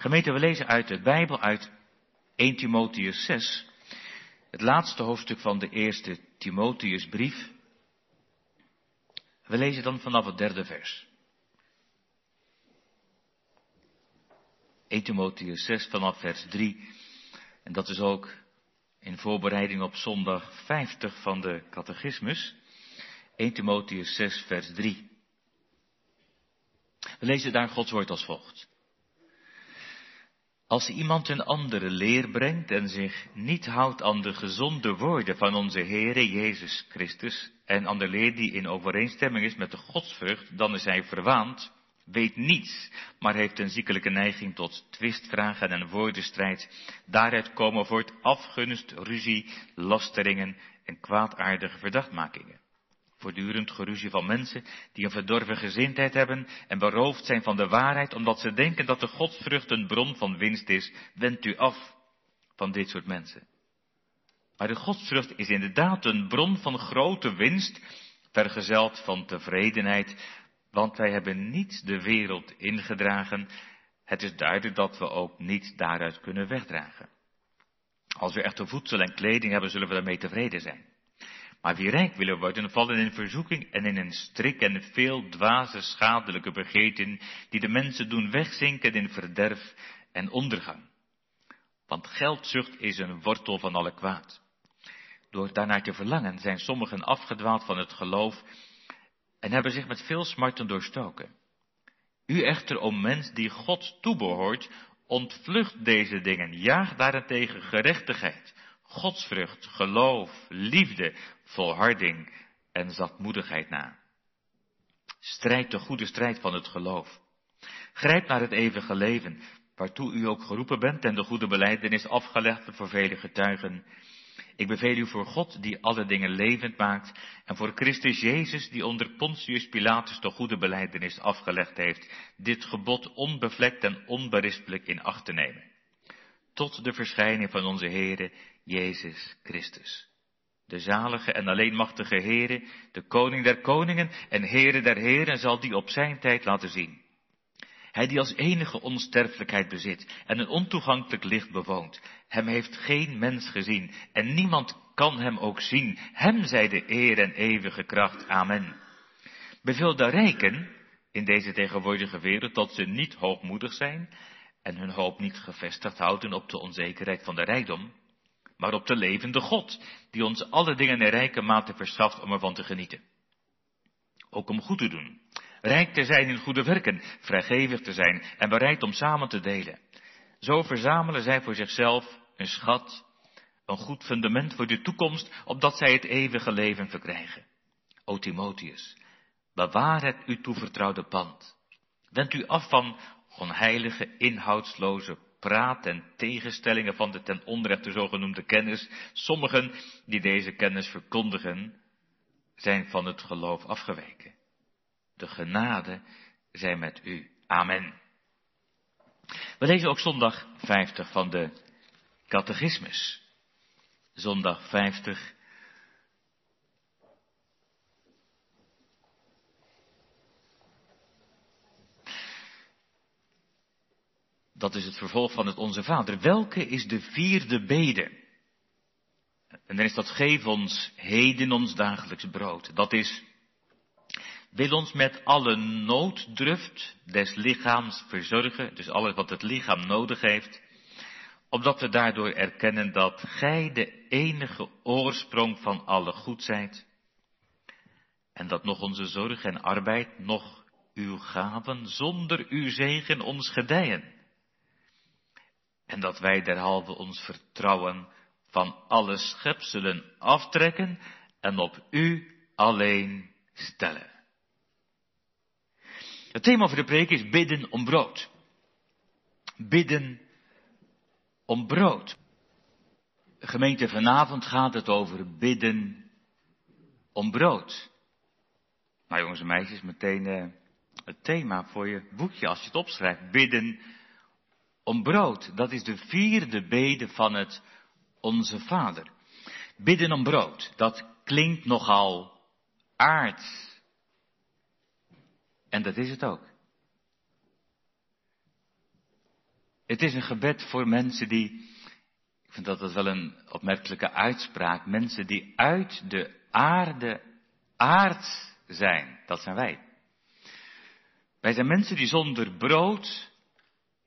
Gemeente, we lezen uit de Bijbel uit 1 Timotheus 6, het laatste hoofdstuk van de eerste Timotheusbrief. We lezen dan vanaf het derde vers. 1 Timotheus 6 vanaf vers 3. En dat is ook in voorbereiding op zondag 50 van de catechismus. 1 Timotheus 6 vers 3. We lezen daar Gods woord als volgt. Als iemand een andere leer brengt en zich niet houdt aan de gezonde woorden van onze Heere Jezus Christus en aan de leer die in overeenstemming is met de godsvrucht, dan is hij verwaand, weet niets, maar heeft een ziekelijke neiging tot twistvragen en woordenstrijd. Daaruit komen voort afgunst, ruzie, lasteringen en kwaadaardige verdachtmakingen. Voortdurend geruzie van mensen die een verdorven gezindheid hebben en beroofd zijn van de waarheid omdat ze denken dat de godsvrucht een bron van winst is, wendt u af van dit soort mensen. Maar de godsvrucht is inderdaad een bron van grote winst, vergezeld van tevredenheid, want wij hebben niet de wereld ingedragen. Het is duidelijk dat we ook niet daaruit kunnen wegdragen. Als we echte voedsel en kleding hebben, zullen we daarmee tevreden zijn. Maar wie rijk willen worden, vallen in verzoeking en in een strik en veel dwaze schadelijke begeten, die de mensen doen wegzinken in verderf en ondergang. Want geldzucht is een wortel van alle kwaad. Door daarnaar te verlangen zijn sommigen afgedwaald van het geloof en hebben zich met veel smarten doorstoken. U echter, o mens die God toebehoort, ontvlucht deze dingen, jaag daarentegen gerechtigheid, godsvrucht, geloof, liefde, volharding en zachtmoedigheid na. Strijd de goede strijd van het geloof. Grijp naar het eeuwige leven, waartoe u ook geroepen bent en de goede beleidenis afgelegd voor vele getuigen. Ik beveel u voor God, die alle dingen levend maakt, en voor Christus Jezus, die onder Pontius Pilatus de goede beleidenis afgelegd heeft, dit gebod onbevlekt en onberispelijk in acht te nemen. Tot de verschijning van onze Heere Jezus Christus. De zalige en alleenmachtige Heere, de koning der koningen en Heere der heren zal die op zijn tijd laten zien. Hij die als enige onsterfelijkheid bezit en een ontoegankelijk licht bewoont. Hem heeft geen mens gezien en niemand kan hem ook zien. Hem zij de eer en eeuwige kracht. Amen. Beveel de rijken in deze tegenwoordige wereld dat ze niet hoogmoedig zijn en hun hoop niet gevestigd houden op de onzekerheid van de rijkdom, maar op de levende God, die ons alle dingen in rijke mate verschaft om ervan te genieten. Ook om goed te doen, rijk te zijn in goede werken, vrijgevig te zijn en bereid om samen te delen. Zo verzamelen zij voor zichzelf een schat, een goed fundament voor de toekomst, opdat zij het eeuwige leven verkrijgen. O Timotheus, bewaar het u toevertrouwde pand. Wend u af van onheilige, inhoudsloze praat en tegenstellingen van de ten onrechte zogenoemde kennis. Sommigen die deze kennis verkondigen, zijn van het geloof afgeweken. De genade zij met u. Amen. We lezen ook zondag 50 van de catechismus. Zondag 50 Dat is het vervolg van het Onze Vader. Welke is de vierde bede? En dan is dat geef ons heden ons dagelijks brood. Dat is, wil ons met alle nooddruft des lichaams verzorgen, dus alles wat het lichaam nodig heeft, opdat we daardoor erkennen dat gij de enige oorsprong van alle goed zijt, en dat nog onze zorg en arbeid, nog uw gaven zonder uw zegen ons gedijen. En dat wij derhalve ons vertrouwen van alle schepselen aftrekken en op u alleen stellen. Het thema voor de preek is bidden om brood. Bidden om brood. Gemeente vanavond gaat het over bidden om brood. Nou jongens en meisjes, meteen uh, het thema voor je boekje als je het opschrijft. Bidden om brood. Dat is de vierde bede van het Onze Vader. Bidden om brood, dat klinkt nogal aards. En dat is het ook. Het is een gebed voor mensen die, ik vind dat dat wel een opmerkelijke uitspraak, mensen die uit de aarde aard zijn. Dat zijn wij. Wij zijn mensen die zonder brood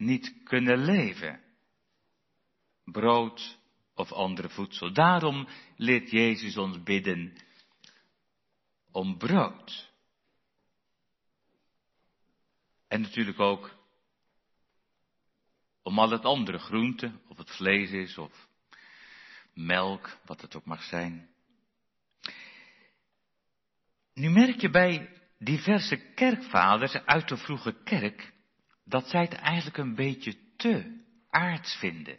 niet kunnen leven. Brood of andere voedsel. Daarom leert Jezus ons bidden om brood. En natuurlijk ook om al het andere groenten, of het vlees is, of melk, wat het ook mag zijn. Nu merk je bij diverse kerkvaders uit de vroege kerk dat zij het eigenlijk een beetje te aards vinden.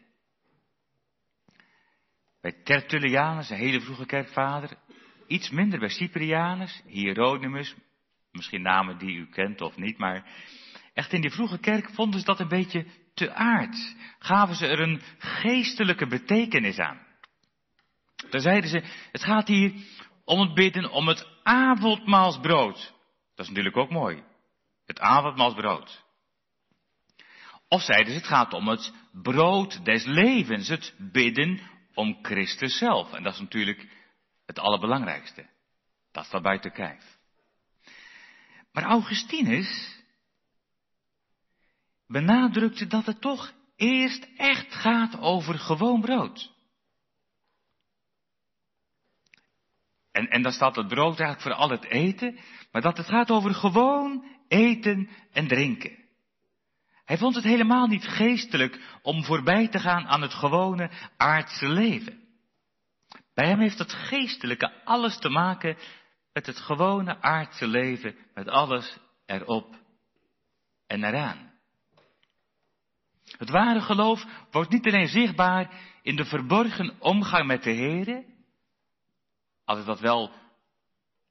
Bij Tertullianus, een hele vroege kerkvader, iets minder bij Cyprianus, Hieronymus, misschien namen die u kent of niet, maar echt in die vroege kerk vonden ze dat een beetje te aard. Gaven ze er een geestelijke betekenis aan. Dan zeiden ze, het gaat hier om het bidden om het avondmaalsbrood. Dat is natuurlijk ook mooi. Het avondmaalsbrood. Of zeiden ze, het gaat om het brood des levens, het bidden om Christus zelf. En dat is natuurlijk het allerbelangrijkste. Dat staat buiten kijf. Maar Augustinus benadrukte dat het toch eerst echt gaat over gewoon brood. En, en dan staat het brood eigenlijk voor al het eten, maar dat het gaat over gewoon eten en drinken. Hij vond het helemaal niet geestelijk om voorbij te gaan aan het gewone aardse leven. Bij hem heeft het geestelijke alles te maken met het gewone aardse leven, met alles erop en eraan. Het ware geloof wordt niet alleen zichtbaar in de verborgen omgang met de Here, al is dat wel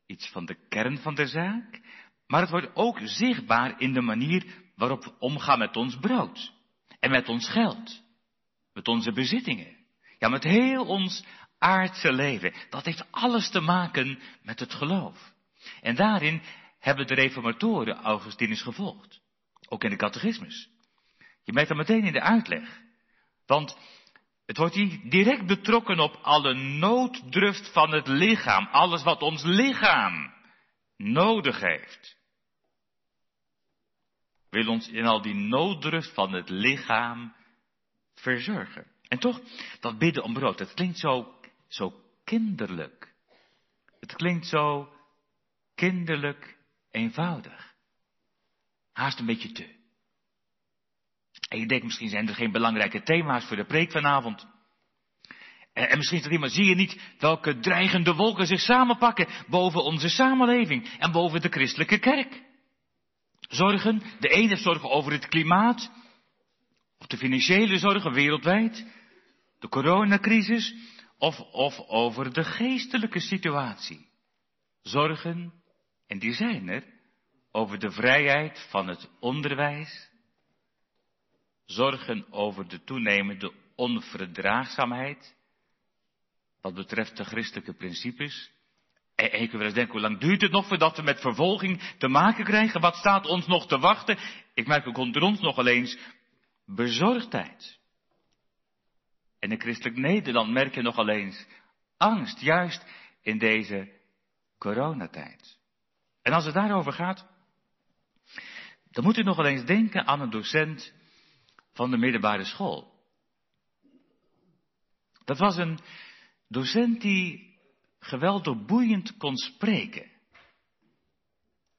iets van de kern van de zaak, maar het wordt ook zichtbaar in de manier waarop omgaan met ons brood en met ons geld, met onze bezittingen, ja met heel ons aardse leven. Dat heeft alles te maken met het geloof. En daarin hebben de reformatoren Augustinus gevolgd, ook in de catechismus. Je merkt dat meteen in de uitleg. Want het wordt hier direct betrokken op alle nooddruft van het lichaam. Alles wat ons lichaam nodig heeft. Wil ons in al die nooddruft van het lichaam verzorgen. En toch, dat bidden om brood, dat klinkt zo, zo kinderlijk. Het klinkt zo kinderlijk eenvoudig. Haast een beetje te. En je denkt, misschien zijn er geen belangrijke thema's voor de preek vanavond. En, en misschien staat iemand, zie je niet welke dreigende wolken zich samenpakken boven onze samenleving en boven de christelijke kerk? Zorgen, de ene zorgen over het klimaat, of de financiële zorgen wereldwijd, de coronacrisis, of, of over de geestelijke situatie. Zorgen, en die zijn er, over de vrijheid van het onderwijs, zorgen over de toenemende onverdraagzaamheid, wat betreft de christelijke principes. En ik wil eens denken, hoe lang duurt het nog voordat we met vervolging te maken krijgen? Wat staat ons nog te wachten? Ik merk ook onder ons nog eens bezorgdheid. En in christelijk Nederland merk je nog eens angst, juist in deze coronatijd. En als het daarover gaat, dan moet u nog eens denken aan een docent van de middelbare school. Dat was een docent die geweldig boeiend kon spreken.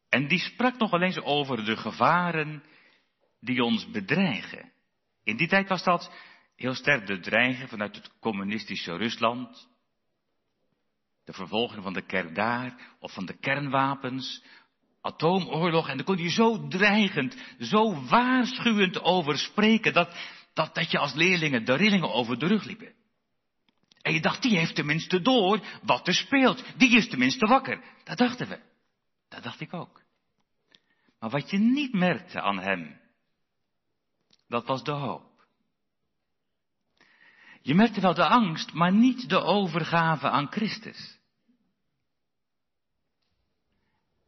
En die sprak nog eens over de gevaren die ons bedreigen. In die tijd was dat heel sterk de dreiging vanuit het communistische Rusland. De vervolging van de kerk daar, of van de kernwapens, atoomoorlog. En daar kon hij zo dreigend, zo waarschuwend over spreken, dat, dat, dat je als leerlingen de rillingen over de rug liepen. En je dacht, die heeft tenminste door wat er speelt. Die is tenminste wakker. Dat dachten we. Dat dacht ik ook. Maar wat je niet merkte aan hem, dat was de hoop. Je merkte wel de angst, maar niet de overgave aan Christus.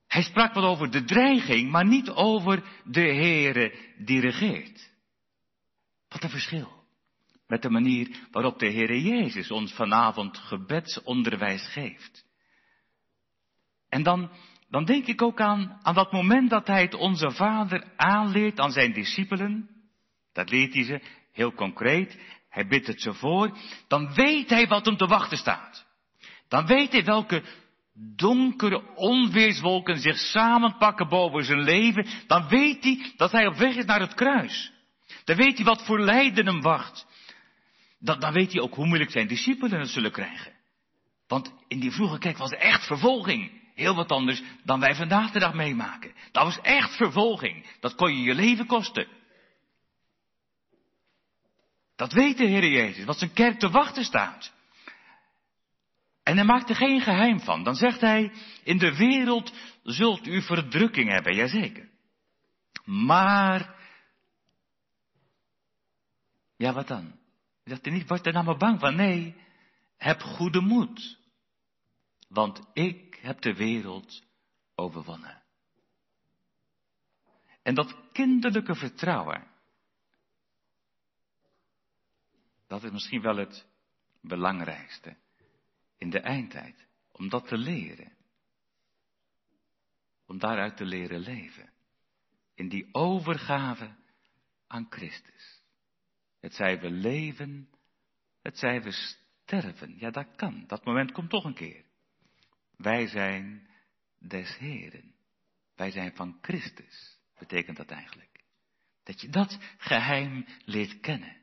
Hij sprak wel over de dreiging, maar niet over de Heere die regeert. Wat een verschil. Met de manier waarop de Heere Jezus ons vanavond gebedsonderwijs geeft. En dan, dan denk ik ook aan, aan dat moment dat hij het onze Vader aanleert aan zijn discipelen. Dat leert hij ze heel concreet. Hij bidt het ze voor. Dan weet hij wat hem te wachten staat. Dan weet hij welke donkere onweerswolken zich samenpakken boven zijn leven. Dan weet hij dat hij op weg is naar het kruis. Dan weet hij wat voor lijden hem wacht. Dan, dan weet hij ook hoe moeilijk zijn discipelen het zullen krijgen. Want in die vroege kerk was echt vervolging. Heel wat anders dan wij vandaag de dag meemaken. Dat was echt vervolging. Dat kon je je leven kosten. Dat weet de Heer Jezus, wat zijn kerk te wachten staat. En hij maakt er geen geheim van. Dan zegt hij, in de wereld zult u verdrukking hebben, jazeker. Maar, ja wat dan? Zegt hij niet, word er nou maar bang van. Nee, heb goede moed. Want ik heb de wereld overwonnen. En dat kinderlijke vertrouwen, dat is misschien wel het belangrijkste in de eindtijd. Om dat te leren. Om daaruit te leren leven. In die overgave aan Christus. Het zij we leven, het zij we sterven. Ja, dat kan. Dat moment komt toch een keer. Wij zijn des Heren. Wij zijn van Christus, betekent dat eigenlijk. Dat je dat geheim leert kennen.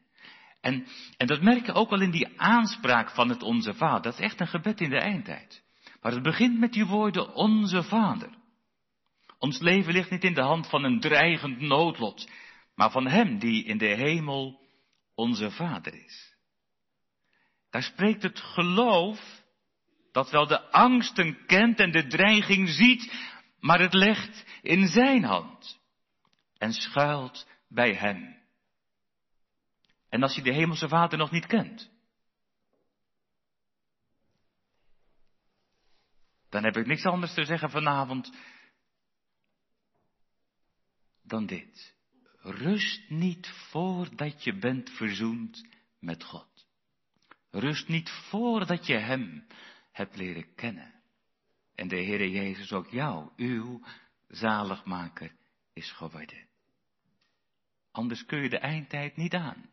En, en dat merk je ook wel in die aanspraak van het Onze Vader. Dat is echt een gebed in de eindtijd. Maar het begint met die woorden Onze Vader. Ons leven ligt niet in de hand van een dreigend noodlot, maar van Hem die in de hemel onze Vader is. Daar spreekt het geloof dat wel de angsten kent en de dreiging ziet, maar het legt in Zijn hand en schuilt bij Hem. En als je de Hemelse Vader nog niet kent, dan heb ik niks anders te zeggen vanavond dan dit. Rust niet voordat je bent verzoend met God. Rust niet voordat je Hem hebt leren kennen. En de Heere Jezus ook jou, uw zaligmaker, is geworden. Anders kun je de eindtijd niet aan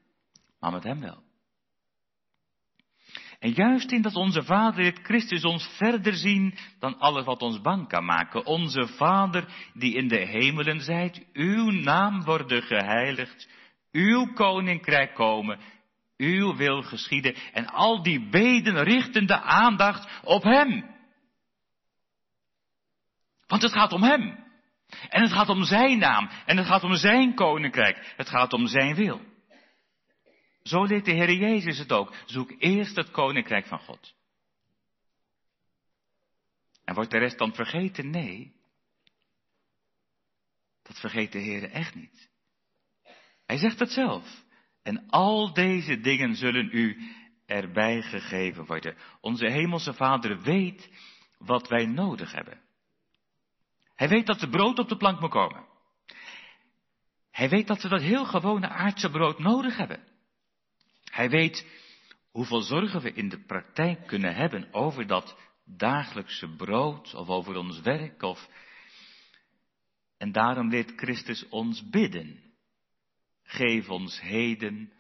maar met Hem wel. En juist in dat onze Vader het Christus ons verder zien dan alles wat ons bang kan maken. Onze Vader die in de hemelen zijt, uw naam worden geheiligd, uw koninkrijk komen, uw wil geschieden. En al die beden richten de aandacht op Hem. Want het gaat om Hem. En het gaat om Zijn naam. En het gaat om Zijn koninkrijk. Het gaat om Zijn wil. Zo leert de Heer Jezus het ook. Zoek eerst het koninkrijk van God. En wordt de rest dan vergeten? Nee. Dat vergeet de Heer echt niet. Hij zegt het zelf. En al deze dingen zullen u erbij gegeven worden. Onze hemelse Vader weet wat wij nodig hebben. Hij weet dat er brood op de plank moet komen. Hij weet dat we dat heel gewone aardse brood nodig hebben. Hij weet hoeveel zorgen we in de praktijk kunnen hebben over dat dagelijkse brood of over ons werk of en daarom leert Christus ons bidden. Geef ons heden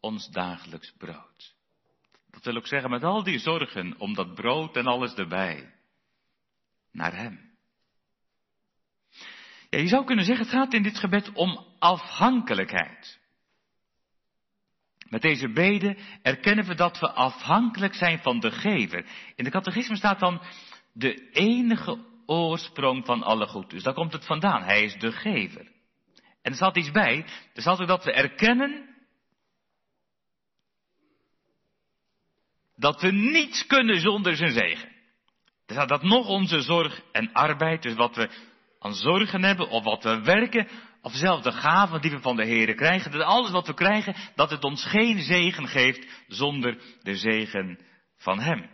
ons dagelijks brood. Dat wil ook zeggen met al die zorgen om dat brood en alles erbij. Naar Hem. Ja, je zou kunnen zeggen, het gaat in dit gebed om afhankelijkheid. Met deze beden erkennen we dat we afhankelijk zijn van de gever. In de catechisme staat dan de enige oorsprong van alle goed. Dus daar komt het vandaan. Hij is de gever. En er staat iets bij. Er staat ook dat we erkennen dat we niets kunnen zonder zijn zegen. Er staat dat nog onze zorg en arbeid, dus wat we aan zorgen hebben of wat we werken, of zelfs de gaven die we van de Heer krijgen, dat alles wat we krijgen, dat het ons geen zegen geeft zonder de zegen van Hem.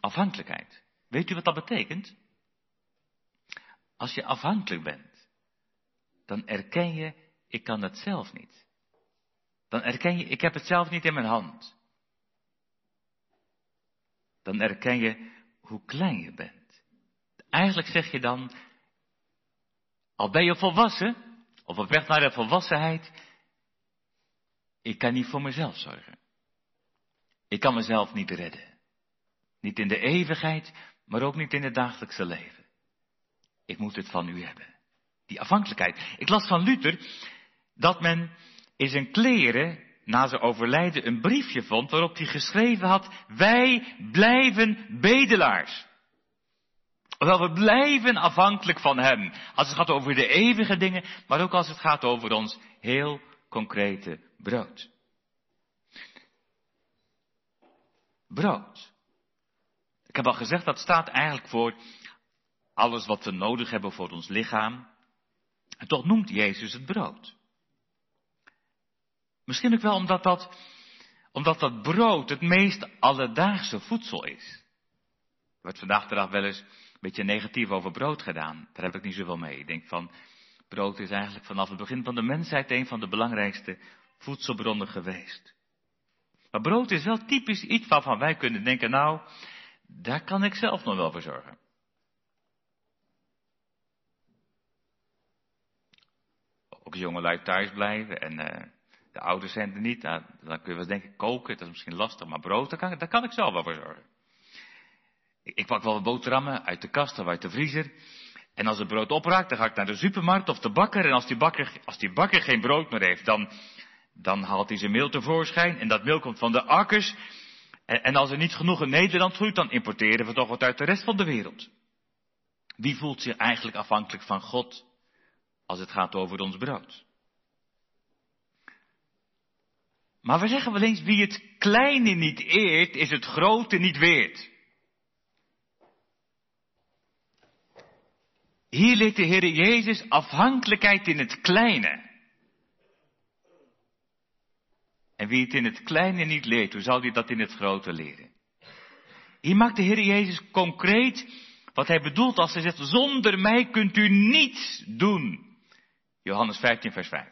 Afhankelijkheid. Weet u wat dat betekent? Als je afhankelijk bent, dan erken je, ik kan het zelf niet. dan erken je, ik heb het zelf niet in mijn hand. Dan erken je hoe klein je bent. Eigenlijk zeg je dan, al ben je volwassen, of op weg naar de volwassenheid, ik kan niet voor mezelf zorgen. Ik kan mezelf niet redden. Niet in de eeuwigheid, maar ook niet in het dagelijkse leven. Ik moet het van u hebben. Die afhankelijkheid. Ik las van Luther dat men in zijn kleren na zijn overlijden een briefje vond waarop hij geschreven had, wij blijven bedelaars. Wel, we blijven afhankelijk van Hem. Als het gaat over de eeuwige dingen, maar ook als het gaat over ons heel concrete brood. Brood. Ik heb al gezegd, dat staat eigenlijk voor alles wat we nodig hebben voor ons lichaam. En toch noemt Jezus het brood. Misschien ook wel omdat dat, omdat dat brood het meest alledaagse voedsel is. Wordt vandaag de dag wel eens een beetje negatief over brood gedaan. Daar heb ik niet zoveel mee. Ik denk van, brood is eigenlijk vanaf het begin van de mensheid een van de belangrijkste voedselbronnen geweest. Maar brood is wel typisch iets waarvan wij kunnen denken, nou, daar kan ik zelf nog wel voor zorgen. Ook jongelui thuis blijven en uh, de ouders zijn er niet, nou, dan kun je wel denken koken, dat is misschien lastig, maar brood, kan, daar kan ik zelf wel voor zorgen. Ik, pak wel wat boterhammen uit de kast of uit de vriezer. En als het brood opraakt, dan ga ik naar de supermarkt of de bakker. En als die bakker, als die bakker geen brood meer heeft, dan, dan haalt hij zijn meel tevoorschijn. En dat meel komt van de akkers. En, en als er niet genoeg in Nederland groeit, dan importeren we toch wat uit de rest van de wereld. Wie voelt zich eigenlijk afhankelijk van God als het gaat over ons brood? Maar we zeggen wel eens, wie het kleine niet eert, is het grote niet weert. Hier leert de Heer Jezus afhankelijkheid in het kleine. En wie het in het kleine niet leert, hoe zal hij dat in het grote leren? Hier maakt de Heer Jezus concreet wat hij bedoelt als hij zegt, zonder mij kunt u niets doen. Johannes 15, vers 5.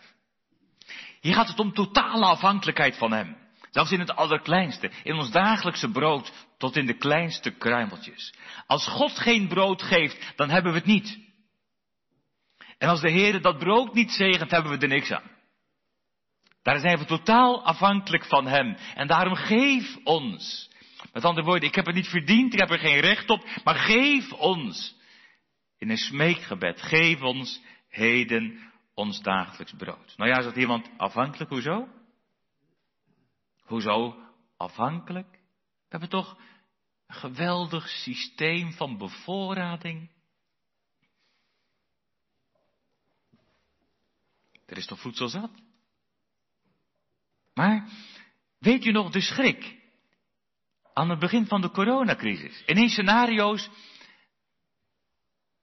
Hier gaat het om totale afhankelijkheid van Hem. Zelfs in het allerkleinste, in ons dagelijkse brood, tot in de kleinste kruimeltjes. Als God geen brood geeft, dan hebben we het niet. En als de Heer dat brood niet zegent, hebben we er niks aan. Daar zijn we totaal afhankelijk van Hem. En daarom geef ons. Met andere woorden, ik heb het niet verdiend, ik heb er geen recht op, maar geef ons. In een smeekgebed, geef ons heden ons dagelijks brood. Nou ja, is iemand afhankelijk? Hoezo? Hoezo afhankelijk? We hebben toch een geweldig systeem van bevoorrading. Er is toch voedsel zat? Maar weet u nog de schrik aan het begin van de coronacrisis? In een scenario's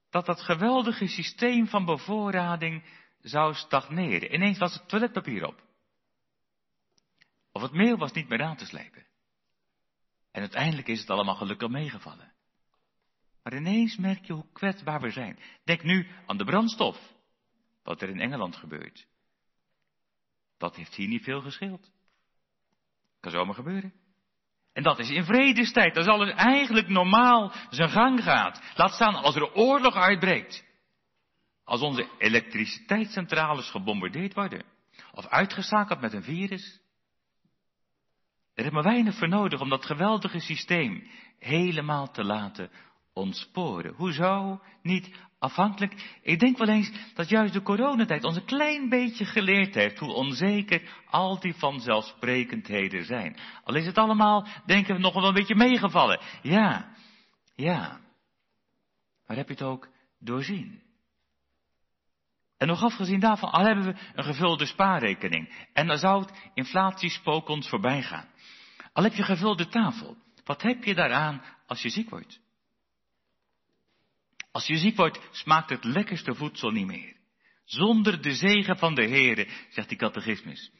dat dat geweldige systeem van bevoorrading zou stagneren. Ineens was het toiletpapier op. Of het meel was niet meer aan te slepen. En uiteindelijk is het allemaal gelukkig meegevallen. Maar ineens merk je hoe kwetsbaar we zijn. Denk nu aan de brandstof wat er in Engeland gebeurt. Dat heeft hier niet veel gescheeld. Kan zomaar gebeuren. En dat is in vredestijd, als alles eigenlijk normaal zijn gang gaat. Laat staan als er oorlog uitbreekt. Als onze elektriciteitscentrales gebombardeerd worden. Of uitgeschakeld met een virus. Er is maar weinig voor nodig om dat geweldige systeem helemaal te laten ontsporen. Hoezo niet afhankelijk? Ik denk wel eens dat juist de coronatijd ons een klein beetje geleerd heeft hoe onzeker al die vanzelfsprekendheden zijn. Al is het allemaal, denken we, nog wel een beetje meegevallen. Ja, ja. Maar heb je het ook doorzien? En nog afgezien daarvan, al hebben we een gevulde spaarrekening. En dan zou het inflatiespook ons voorbij gaan. Al heb je gevulde tafel. Wat heb je daaraan als je ziek wordt? Als je ziek wordt, smaakt het lekkerste voedsel niet meer. Zonder de zegen van de Heere, zegt die catechismus.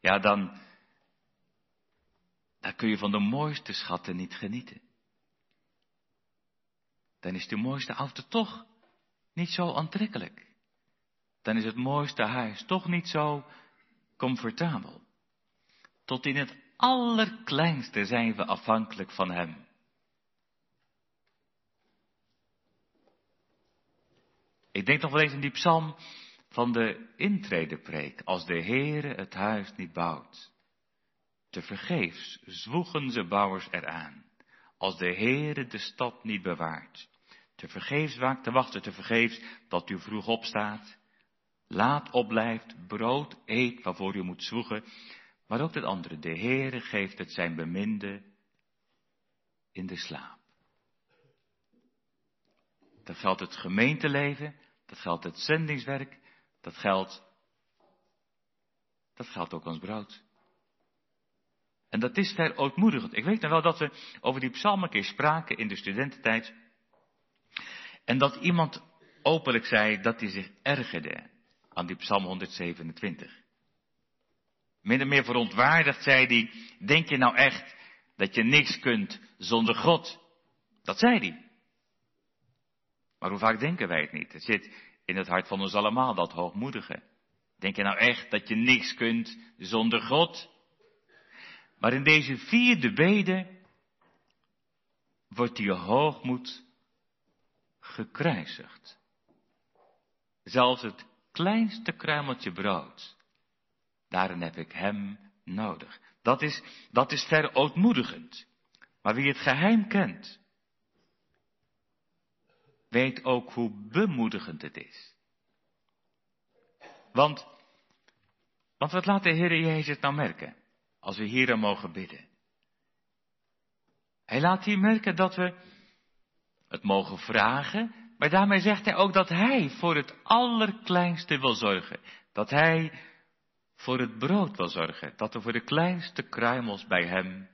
Ja, dan, dan kun je van de mooiste schatten niet genieten. Dan is de mooiste auto toch niet zo aantrekkelijk. Dan is het mooiste huis toch niet zo comfortabel. Tot in het allerkleinste zijn we afhankelijk van Hem. Ik denk nog wel eens in die psalm van de intredepreek. Als de Heere het huis niet bouwt. Te vergeefs zwoegen ze bouwers eraan. Als de Heere de stad niet bewaart. Te vergeefs waakt te wachten, te vergeefs dat u vroeg opstaat. Laat opblijft, brood eet waarvoor u moet zwoegen. Maar ook het andere, de Heere geeft het zijn beminde in de slaap. Dat geldt het gemeenteleven, dat geldt het zendingswerk, dat geldt, dat geldt ook ons brood. En dat is verootmoedigend. Ik weet nog wel dat we over die psalm een keer spraken in de studententijd. En dat iemand openlijk zei dat hij zich ergerde aan die psalm 127. Min meer verontwaardigd zei hij, denk je nou echt dat je niks kunt zonder God? Dat zei hij. Maar hoe vaak denken wij het niet? Het zit in het hart van ons allemaal, dat hoogmoedige. Denk je nou echt dat je niks kunt zonder God? Maar in deze vierde bede wordt die hoogmoed gekruisigd. Zelfs het kleinste kruimeltje brood, daarin heb ik hem nodig. Dat is, dat is verootmoedigend. Maar wie het geheim kent, weet ook hoe bemoedigend het is. Want, want wat laat de Heer Jezus nou merken, als we hier aan mogen bidden? Hij laat hier merken dat we het mogen vragen, maar daarmee zegt hij ook dat hij voor het allerkleinste wil zorgen. Dat hij voor het brood wil zorgen. Dat we voor de kleinste kruimels bij hem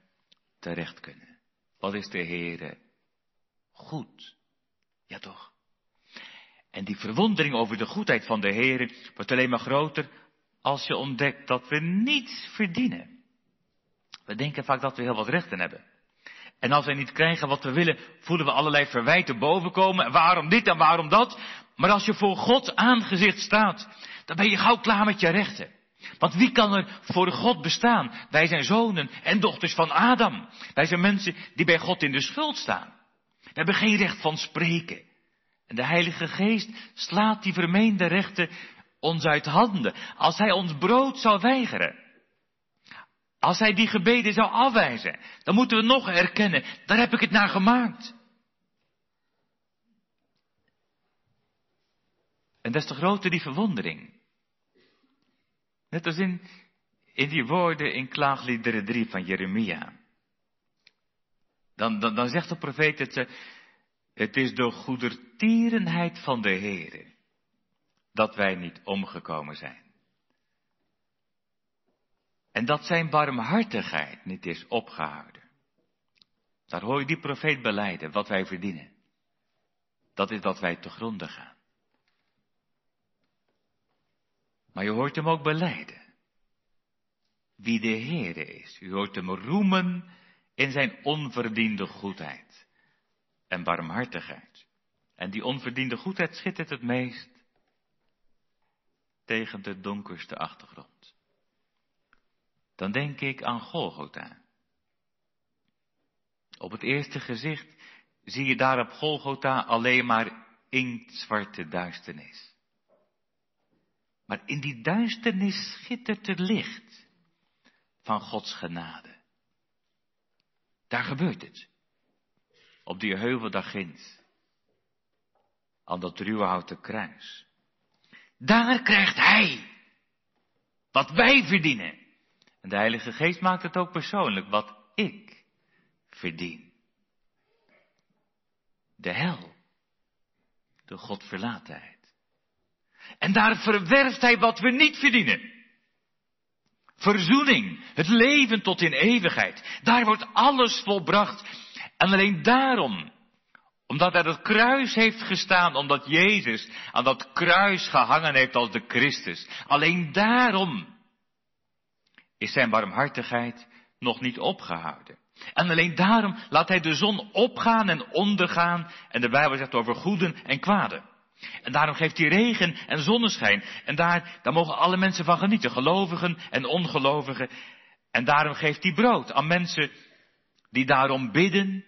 terecht kunnen. Wat is de Heere goed? Ja toch? En die verwondering over de goedheid van de Heer wordt alleen maar groter als je ontdekt dat we niets verdienen. We denken vaak dat we heel wat rechten hebben. En als wij niet krijgen wat we willen, voelen we allerlei verwijten bovenkomen. Waarom dit en waarom dat? Maar als je voor God aangezicht staat, dan ben je gauw klaar met je rechten. Want wie kan er voor God bestaan? Wij zijn zonen en dochters van Adam. Wij zijn mensen die bij God in de schuld staan. We hebben geen recht van spreken. En de Heilige Geest slaat die vermeende rechten ons uit handen. Als Hij ons brood zou weigeren. Als Hij die gebeden zou afwijzen. Dan moeten we nog erkennen, daar heb ik het naar gemaakt. En des te groter die verwondering. Net als in, in die woorden in klaagliederen 3 van Jeremia. Dan, dan, zegt de profeet het, het is de goedertierenheid van de Heere dat wij niet omgekomen zijn. En dat zijn barmhartigheid niet is opgehouden. Daar hoor je die profeet beleiden, wat wij verdienen. Dat is dat wij te gronden gaan. Maar je hoort hem ook beleiden. Wie de Heere is. U hoort hem roemen in zijn onverdiende goedheid en barmhartigheid. En die onverdiende goedheid schittert het meest tegen de donkerste achtergrond. Dan denk ik aan Golgotha. Op het eerste gezicht zie je daar op Golgotha alleen maar inktzwarte duisternis. Maar in die duisternis schittert het licht van Gods genade. Daar gebeurt het. Op die heuvel daar ginds. Aan dat ruwe houten kruis. Daar krijgt hij wat wij verdienen. En de Heilige Geest maakt het ook persoonlijk, wat ik verdien. De hel, de Godverlatenheid. En daar verwerft hij wat we niet verdienen. Verzoening, het leven tot in eeuwigheid. Daar wordt alles volbracht. En alleen daarom, omdat hij het kruis heeft gestaan, omdat Jezus aan dat kruis gehangen heeft als de Christus. Alleen daarom is zijn barmhartigheid nog niet opgehouden. En alleen daarom laat hij de zon opgaan en ondergaan. En de Bijbel zegt over goeden en kwaden. En daarom geeft hij regen en zonneschijn. En daar, daar mogen alle mensen van genieten. Gelovigen en ongelovigen. En daarom geeft hij brood aan mensen die daarom bidden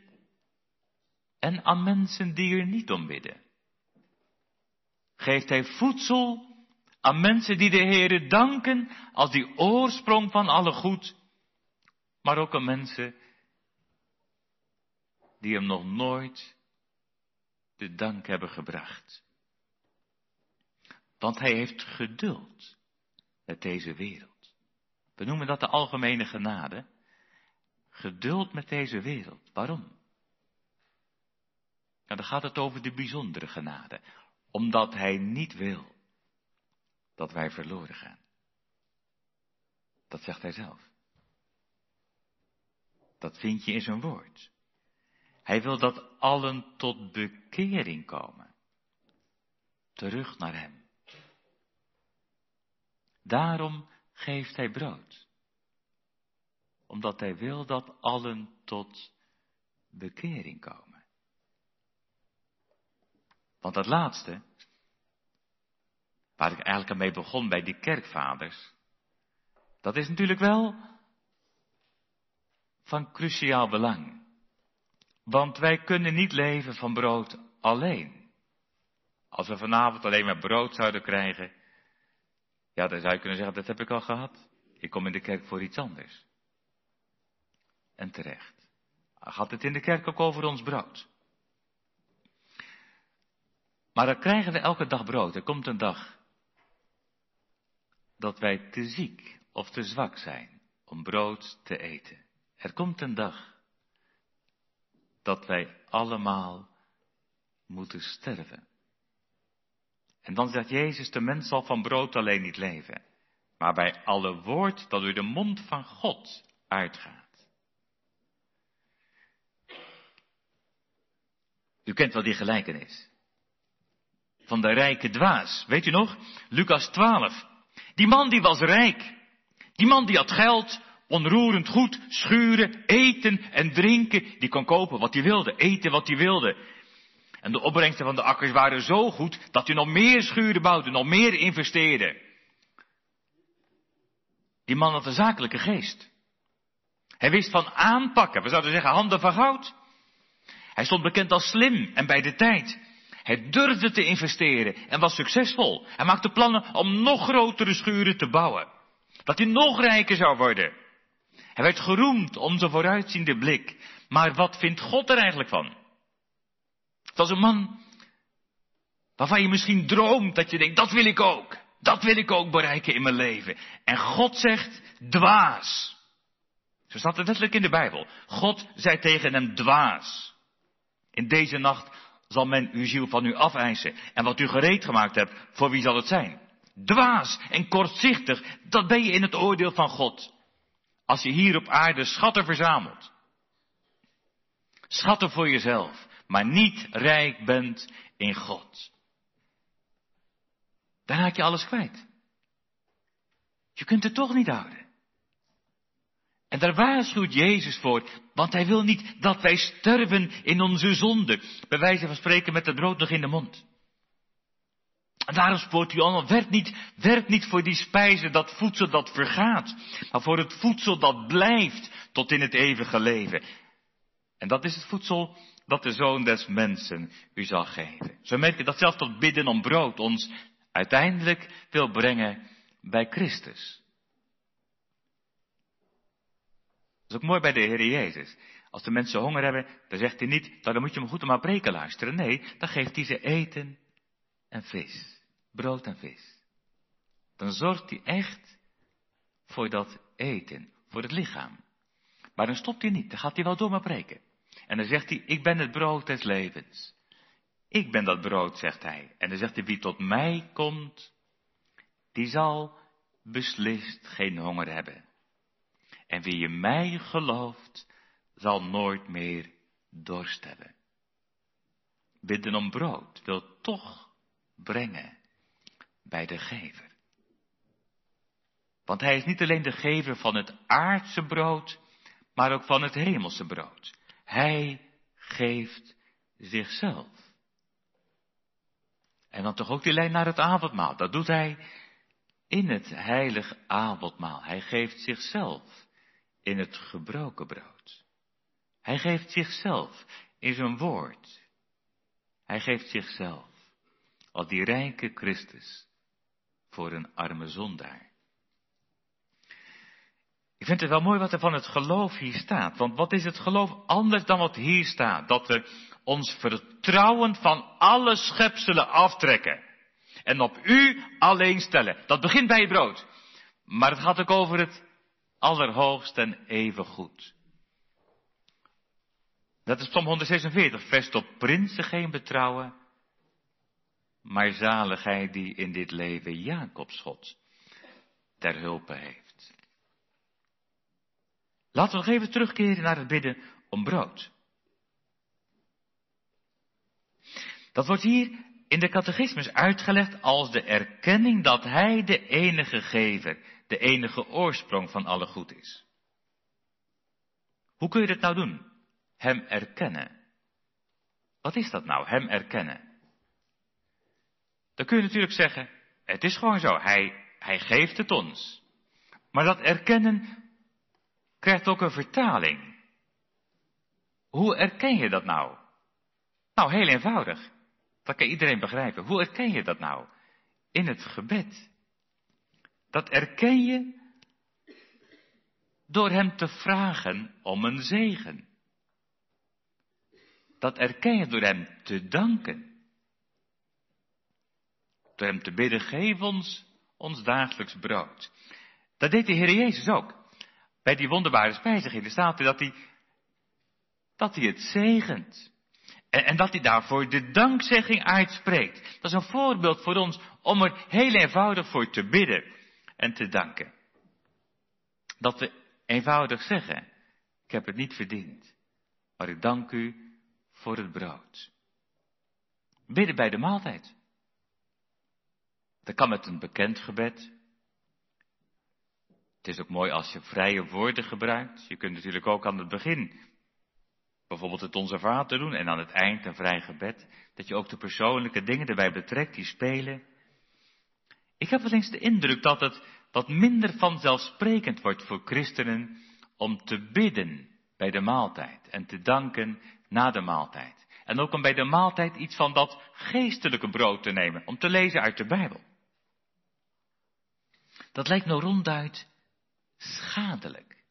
en aan mensen die er niet om bidden. Geeft hij voedsel aan mensen die de Heere danken als die oorsprong van alle goed, maar ook aan mensen die hem nog nooit de dank hebben gebracht. Want hij heeft geduld met deze wereld. We noemen dat de algemene genade. Geduld met deze wereld. Waarom? Nou, dan gaat het over de bijzondere genade. Omdat hij niet wil dat wij verloren gaan. Dat zegt hij zelf. Dat vind je in zijn woord. Hij wil dat allen tot bekering komen. Terug naar hem. Daarom geeft hij brood. Omdat hij wil dat allen tot bekering komen. Want dat laatste, waar ik eigenlijk mee begon bij die kerkvaders, dat is natuurlijk wel van cruciaal belang. Want wij kunnen niet leven van brood alleen. Als we vanavond alleen maar brood zouden krijgen, ja, dan zou je kunnen zeggen, dat heb ik al gehad. Ik kom in de kerk voor iets anders. En terecht. Gaat het in de kerk ook over ons brood? Maar dan krijgen we elke dag brood. Er komt een dag dat wij te ziek of te zwak zijn om brood te eten. Er komt een dag dat wij allemaal moeten sterven. En dan zegt Jezus, de mens zal van brood alleen niet leven, maar bij alle woord dat door de mond van God uitgaat. U kent wel die gelijkenis. Van de rijke dwaas. Weet u nog? Lucas 12. Die man die was rijk. Die man die had geld, onroerend goed, schuren, eten en drinken. Die kon kopen wat hij wilde, eten wat hij wilde. En de opbrengsten van de akkers waren zo goed dat hij nog meer schuren bouwde, nog meer investeerde. Die man had een zakelijke geest. Hij wist van aanpakken, we zouden zeggen handen van goud. Hij stond bekend als slim en bij de tijd. Hij durfde te investeren en was succesvol. Hij maakte plannen om nog grotere schuren te bouwen. Dat hij nog rijker zou worden. Hij werd geroemd om zijn vooruitziende blik. Maar wat vindt God er eigenlijk van? Dat is een man waarvan je misschien droomt dat je denkt, dat wil ik ook. Dat wil ik ook bereiken in mijn leven. En God zegt, dwaas. Zo staat het letterlijk in de Bijbel. God zei tegen hem, dwaas. In deze nacht zal men uw ziel van u afeisen. En wat u gereed gemaakt hebt, voor wie zal het zijn? Dwaas en kortzichtig, dat ben je in het oordeel van God. Als je hier op aarde schatten verzamelt. Schatten voor jezelf maar niet rijk bent in God. Dan raak je alles kwijt. Je kunt het toch niet houden. En daar waarschuwt Jezus voor, want hij wil niet dat wij sterven in onze zonde, bij wijze van spreken met het brood nog in de mond. En daarom spoort hij allemaal, werk niet, werk niet voor die spijzen, dat voedsel dat vergaat, maar voor het voedsel dat blijft tot in het eeuwige leven. En dat is het voedsel dat de Zoon des Mensen u zal geven. Zo merk je dat zelfs tot bidden om brood ons uiteindelijk wil brengen bij Christus. Dat is ook mooi bij de Heer Jezus. Als de mensen honger hebben, dan zegt hij niet, nou, dan moet je hem goed om maar preken luisteren. Nee, dan geeft hij ze eten en vis. Brood en vis. Dan zorgt hij echt voor dat eten, voor het lichaam. Maar dan stopt hij niet, dan gaat hij wel door maar preken. En dan zegt hij, ik ben het brood des levens. Ik ben dat brood, zegt hij. En dan zegt hij, wie tot mij komt, die zal beslist geen honger hebben. En wie in mij gelooft, zal nooit meer dorst hebben. Bidden om brood wil toch brengen bij de gever. Want hij is niet alleen de gever van het aardse brood, maar ook van het hemelse brood. Hij geeft zichzelf. En dan toch ook die lijn naar het avondmaal. Dat doet hij in het heilige avondmaal. Hij geeft zichzelf in het gebroken brood. Hij geeft zichzelf in zijn woord. Hij geeft zichzelf als die rijke Christus voor een arme zondaar. Ik vind het wel mooi wat er van het geloof hier staat. Want wat is het geloof anders dan wat hier staat? Dat we ons vertrouwen van alle schepselen aftrekken. En op u alleen stellen. Dat begint bij het brood. Maar het gaat ook over het allerhoogst en even goed. Dat is Psalm 146. Vest op prinsen geen betrouwen. Maar zaligheid die in dit leven Jacobs God ter hulpe heeft. Laten we nog even terugkeren naar het bidden om brood. Dat wordt hier in de catechismus uitgelegd als de erkenning dat Hij de enige gever, de enige oorsprong van alle goed is. Hoe kun je dat nou doen? Hem erkennen. Wat is dat nou, hem erkennen? Dan kun je natuurlijk zeggen, het is gewoon zo, hij, hij geeft het ons. Maar dat erkennen krijgt ook een vertaling. Hoe erken je dat nou? Nou, heel eenvoudig. Dat kan iedereen begrijpen. Hoe erken je dat nou? In het gebed. Dat erken je door hem te vragen om een zegen. Dat erken je door hem te danken. Door hem te bidden, geef ons ons dagelijks brood. Dat deed de Heer Jezus ook bij die wonderbare spijziging, staat er dat hij, dat hij het zegent. En, en dat hij daarvoor de dankzegging uitspreekt. Dat is een voorbeeld voor ons om er heel eenvoudig voor te bidden en te danken. Dat we eenvoudig zeggen, ik heb het niet verdiend, maar ik dank u voor het brood. Bidden bij de maaltijd. Dat kan met een bekend gebed. Het is ook mooi als je vrije woorden gebruikt. Je kunt natuurlijk ook aan het begin bijvoorbeeld het Onze Vader doen en aan het eind een vrij gebed. Dat je ook de persoonlijke dingen erbij betrekt die spelen. Ik heb wel eens de indruk dat het wat minder vanzelfsprekend wordt voor christenen om te bidden bij de maaltijd en te danken na de maaltijd. En ook om bij de maaltijd iets van dat geestelijke brood te nemen, om te lezen uit de Bijbel. Dat lijkt nou ronduit schadelijk.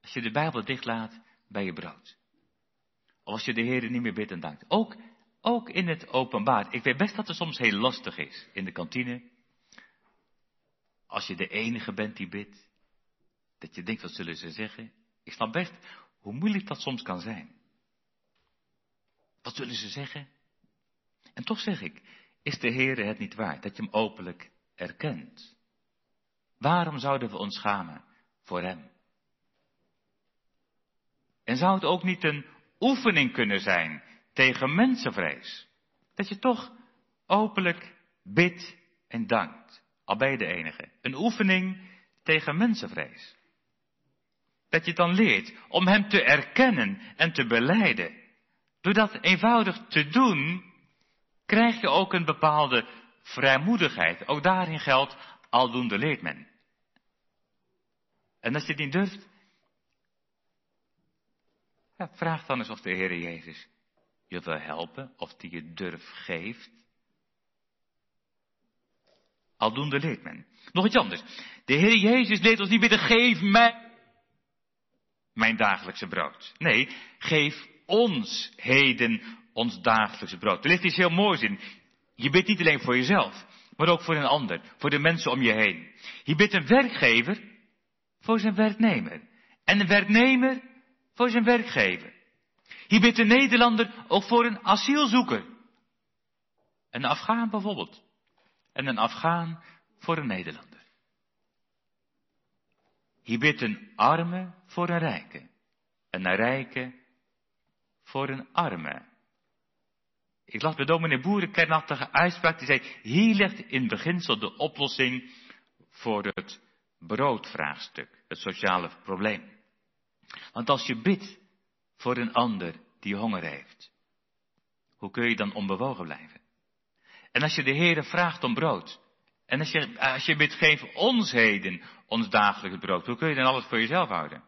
Als je de Bijbel dichtlaat bij je brood. Of als je de Heer niet meer bidt en dankt. Ook, ook in het openbaar. Ik weet best dat het soms heel lastig is in de kantine. Als je de enige bent die bidt. Dat je denkt, wat zullen ze zeggen? Ik snap best hoe moeilijk dat soms kan zijn. Wat zullen ze zeggen? En toch zeg ik, is de Heer het niet waard dat je hem openlijk erkent? Waarom zouden we ons schamen voor Hem? En zou het ook niet een oefening kunnen zijn tegen mensenvrees? Dat je toch openlijk bidt en dankt, al bij de enige. Een oefening tegen mensenvrees. Dat je dan leert om Hem te erkennen en te beleiden. Door dat eenvoudig te doen, krijg je ook een bepaalde vrijmoedigheid. Ook daarin geldt, aldoende leert men. En als je het niet durft, ja, vraag dan eens of de Heer Jezus je wil helpen, of die je durf geeft. Aldoende leert men. Nog iets anders. De Heer Jezus leert ons niet bidden, geef mij mijn dagelijkse brood. Nee, geef ons heden ons dagelijkse brood. Er ligt iets heel moois in. Je bidt niet alleen voor jezelf, maar ook voor een ander, voor de mensen om je heen. Je bidt een werkgever voor zijn werknemer. En een werknemer voor zijn werkgever. Hier bidt een Nederlander ook voor een asielzoeker. Een Afghaan bijvoorbeeld. En een Afghaan voor een Nederlander. Hier bidt een arme voor een rijke. En een rijke voor een arme. Ik las bij dominee Boeren kernachtige uitspraak die zei, hier ligt in beginsel de oplossing voor het broodvraagstuk, het sociale probleem. Want als je bidt voor een ander die honger heeft, hoe kun je dan onbewogen blijven? En als je de Heere vraagt om brood, en als je, als je bidt, geef ons heden ons dagelijks brood, hoe kun je dan alles voor jezelf houden?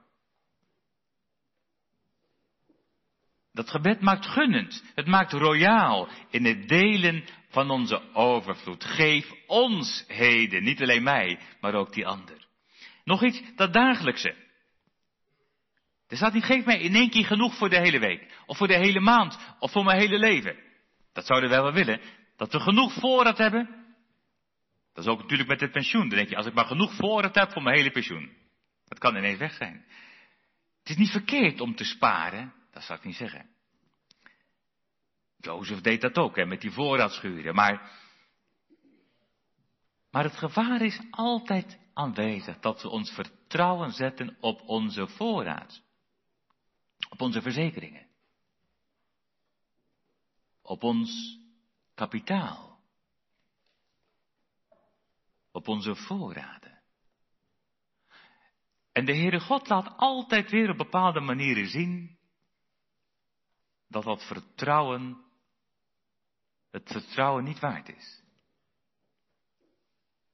Dat gebed maakt gunnend, het maakt royaal in het delen van onze overvloed. Geef ons heden, niet alleen mij, maar ook die ander. Nog iets, dat dagelijkse. Er staat niet, geef mij in één keer genoeg voor de hele week. Of voor de hele maand. Of voor mijn hele leven. Dat zouden wij wel willen. Dat we genoeg voorraad hebben. Dat is ook natuurlijk met het pensioen. Dan denk je, als ik maar genoeg voorraad heb voor mijn hele pensioen. Dat kan ineens weg zijn. Het is niet verkeerd om te sparen. Dat zou ik niet zeggen. Jozef deed dat ook, hè, met die voorraadschuren. Maar, maar het gevaar is altijd aanwezig dat we ons vertrouwen zetten op onze voorraad. Op onze verzekeringen. Op ons kapitaal. Op onze voorraden. En de Heere God laat altijd weer op bepaalde manieren zien dat dat vertrouwen het vertrouwen niet waard is.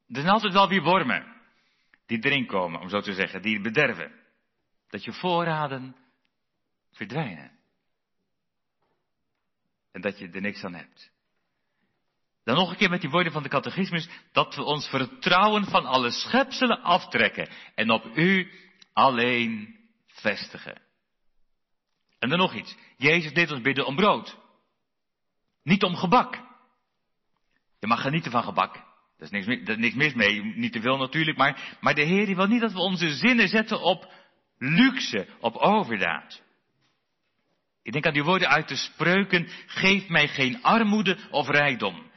Er zijn altijd wel weer wormen die erin komen, om zo te zeggen, die bederven. Dat je voorraden verdwijnen. En dat je er niks aan hebt. Dan nog een keer met die woorden van de catechismus, dat we ons vertrouwen van alle schepselen aftrekken en op u alleen vestigen. En dan nog iets. Jezus deed ons bidden om brood. Niet om gebak. Je mag genieten van gebak. Er is niks, niks mis mee, niet te veel natuurlijk, maar, maar de Heer wil niet dat we onze zinnen zetten op luxe, op overdaad. Ik denk aan die woorden uit de spreuken, geef mij geen armoede of rijkdom,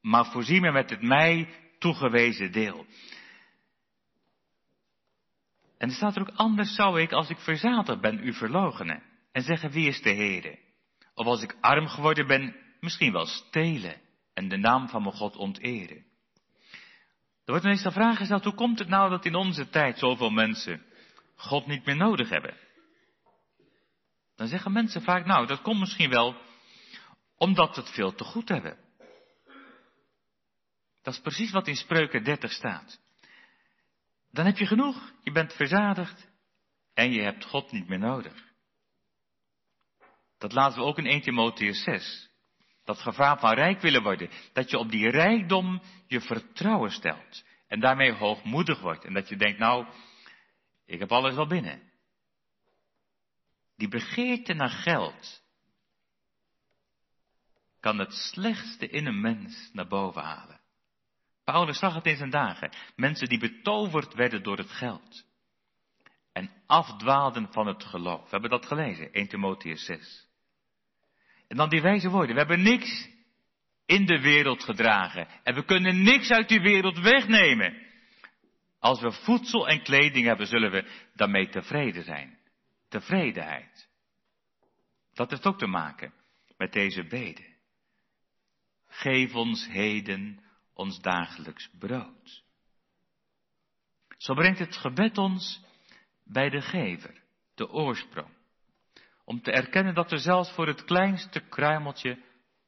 maar voorzie me met het mij toegewezen deel. En er staat er ook, anders zou ik, als ik verzadigd ben, u verlogenen en zeggen, wie is de Heere? Of als ik arm geworden ben, misschien wel stelen en de naam van mijn God onteren. Er wordt de vraag gesteld, hoe komt het nou dat in onze tijd zoveel mensen God niet meer nodig hebben? Dan zeggen mensen vaak, nou, dat komt misschien wel omdat we het veel te goed hebben. Dat is precies wat in Spreuken 30 staat. Dan heb je genoeg, je bent verzadigd en je hebt God niet meer nodig. Dat laten we ook in 1 Timotheus 6. Dat gevaar van rijk willen worden. Dat je op die rijkdom je vertrouwen stelt. En daarmee hoogmoedig wordt. En dat je denkt, nou, ik heb alles wel binnen. Die begeerte naar geld kan het slechtste in een mens naar boven halen. Paulus zag het in zijn dagen. Mensen die betoverd werden door het geld. En afdwaalden van het geloof. We hebben dat gelezen, 1 Timotheus 6. En dan die wijze woorden. We hebben niks in de wereld gedragen. En we kunnen niks uit die wereld wegnemen. Als we voedsel en kleding hebben, zullen we daarmee tevreden zijn. Tevredenheid. Dat heeft ook te maken met deze beden. Geef ons heden ons dagelijks brood. Zo brengt het gebed ons bij de gever, de oorsprong. Om te erkennen dat we zelfs voor het kleinste kruimeltje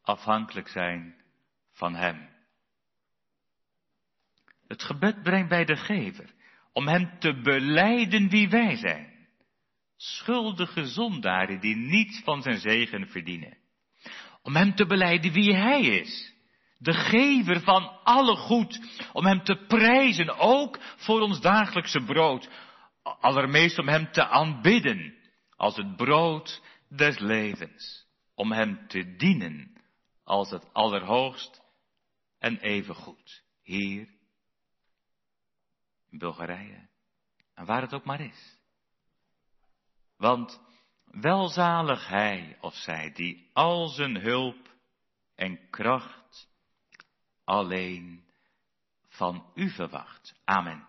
afhankelijk zijn van Hem. Het gebed brengt bij de gever om Hem te beleiden wie wij zijn. Schuldige zondaren die niets van zijn zegen verdienen. Om Hem te beleiden wie Hij is. De gever van alle goed. Om Hem te prijzen, ook voor ons dagelijkse brood. Allermeest om Hem te aanbidden als het brood des levens, om Hem te dienen als het allerhoogst en evengoed, hier in Bulgarije en waar het ook maar is. Want welzalig hij of zij die al zijn hulp en kracht alleen van u verwacht. Amen.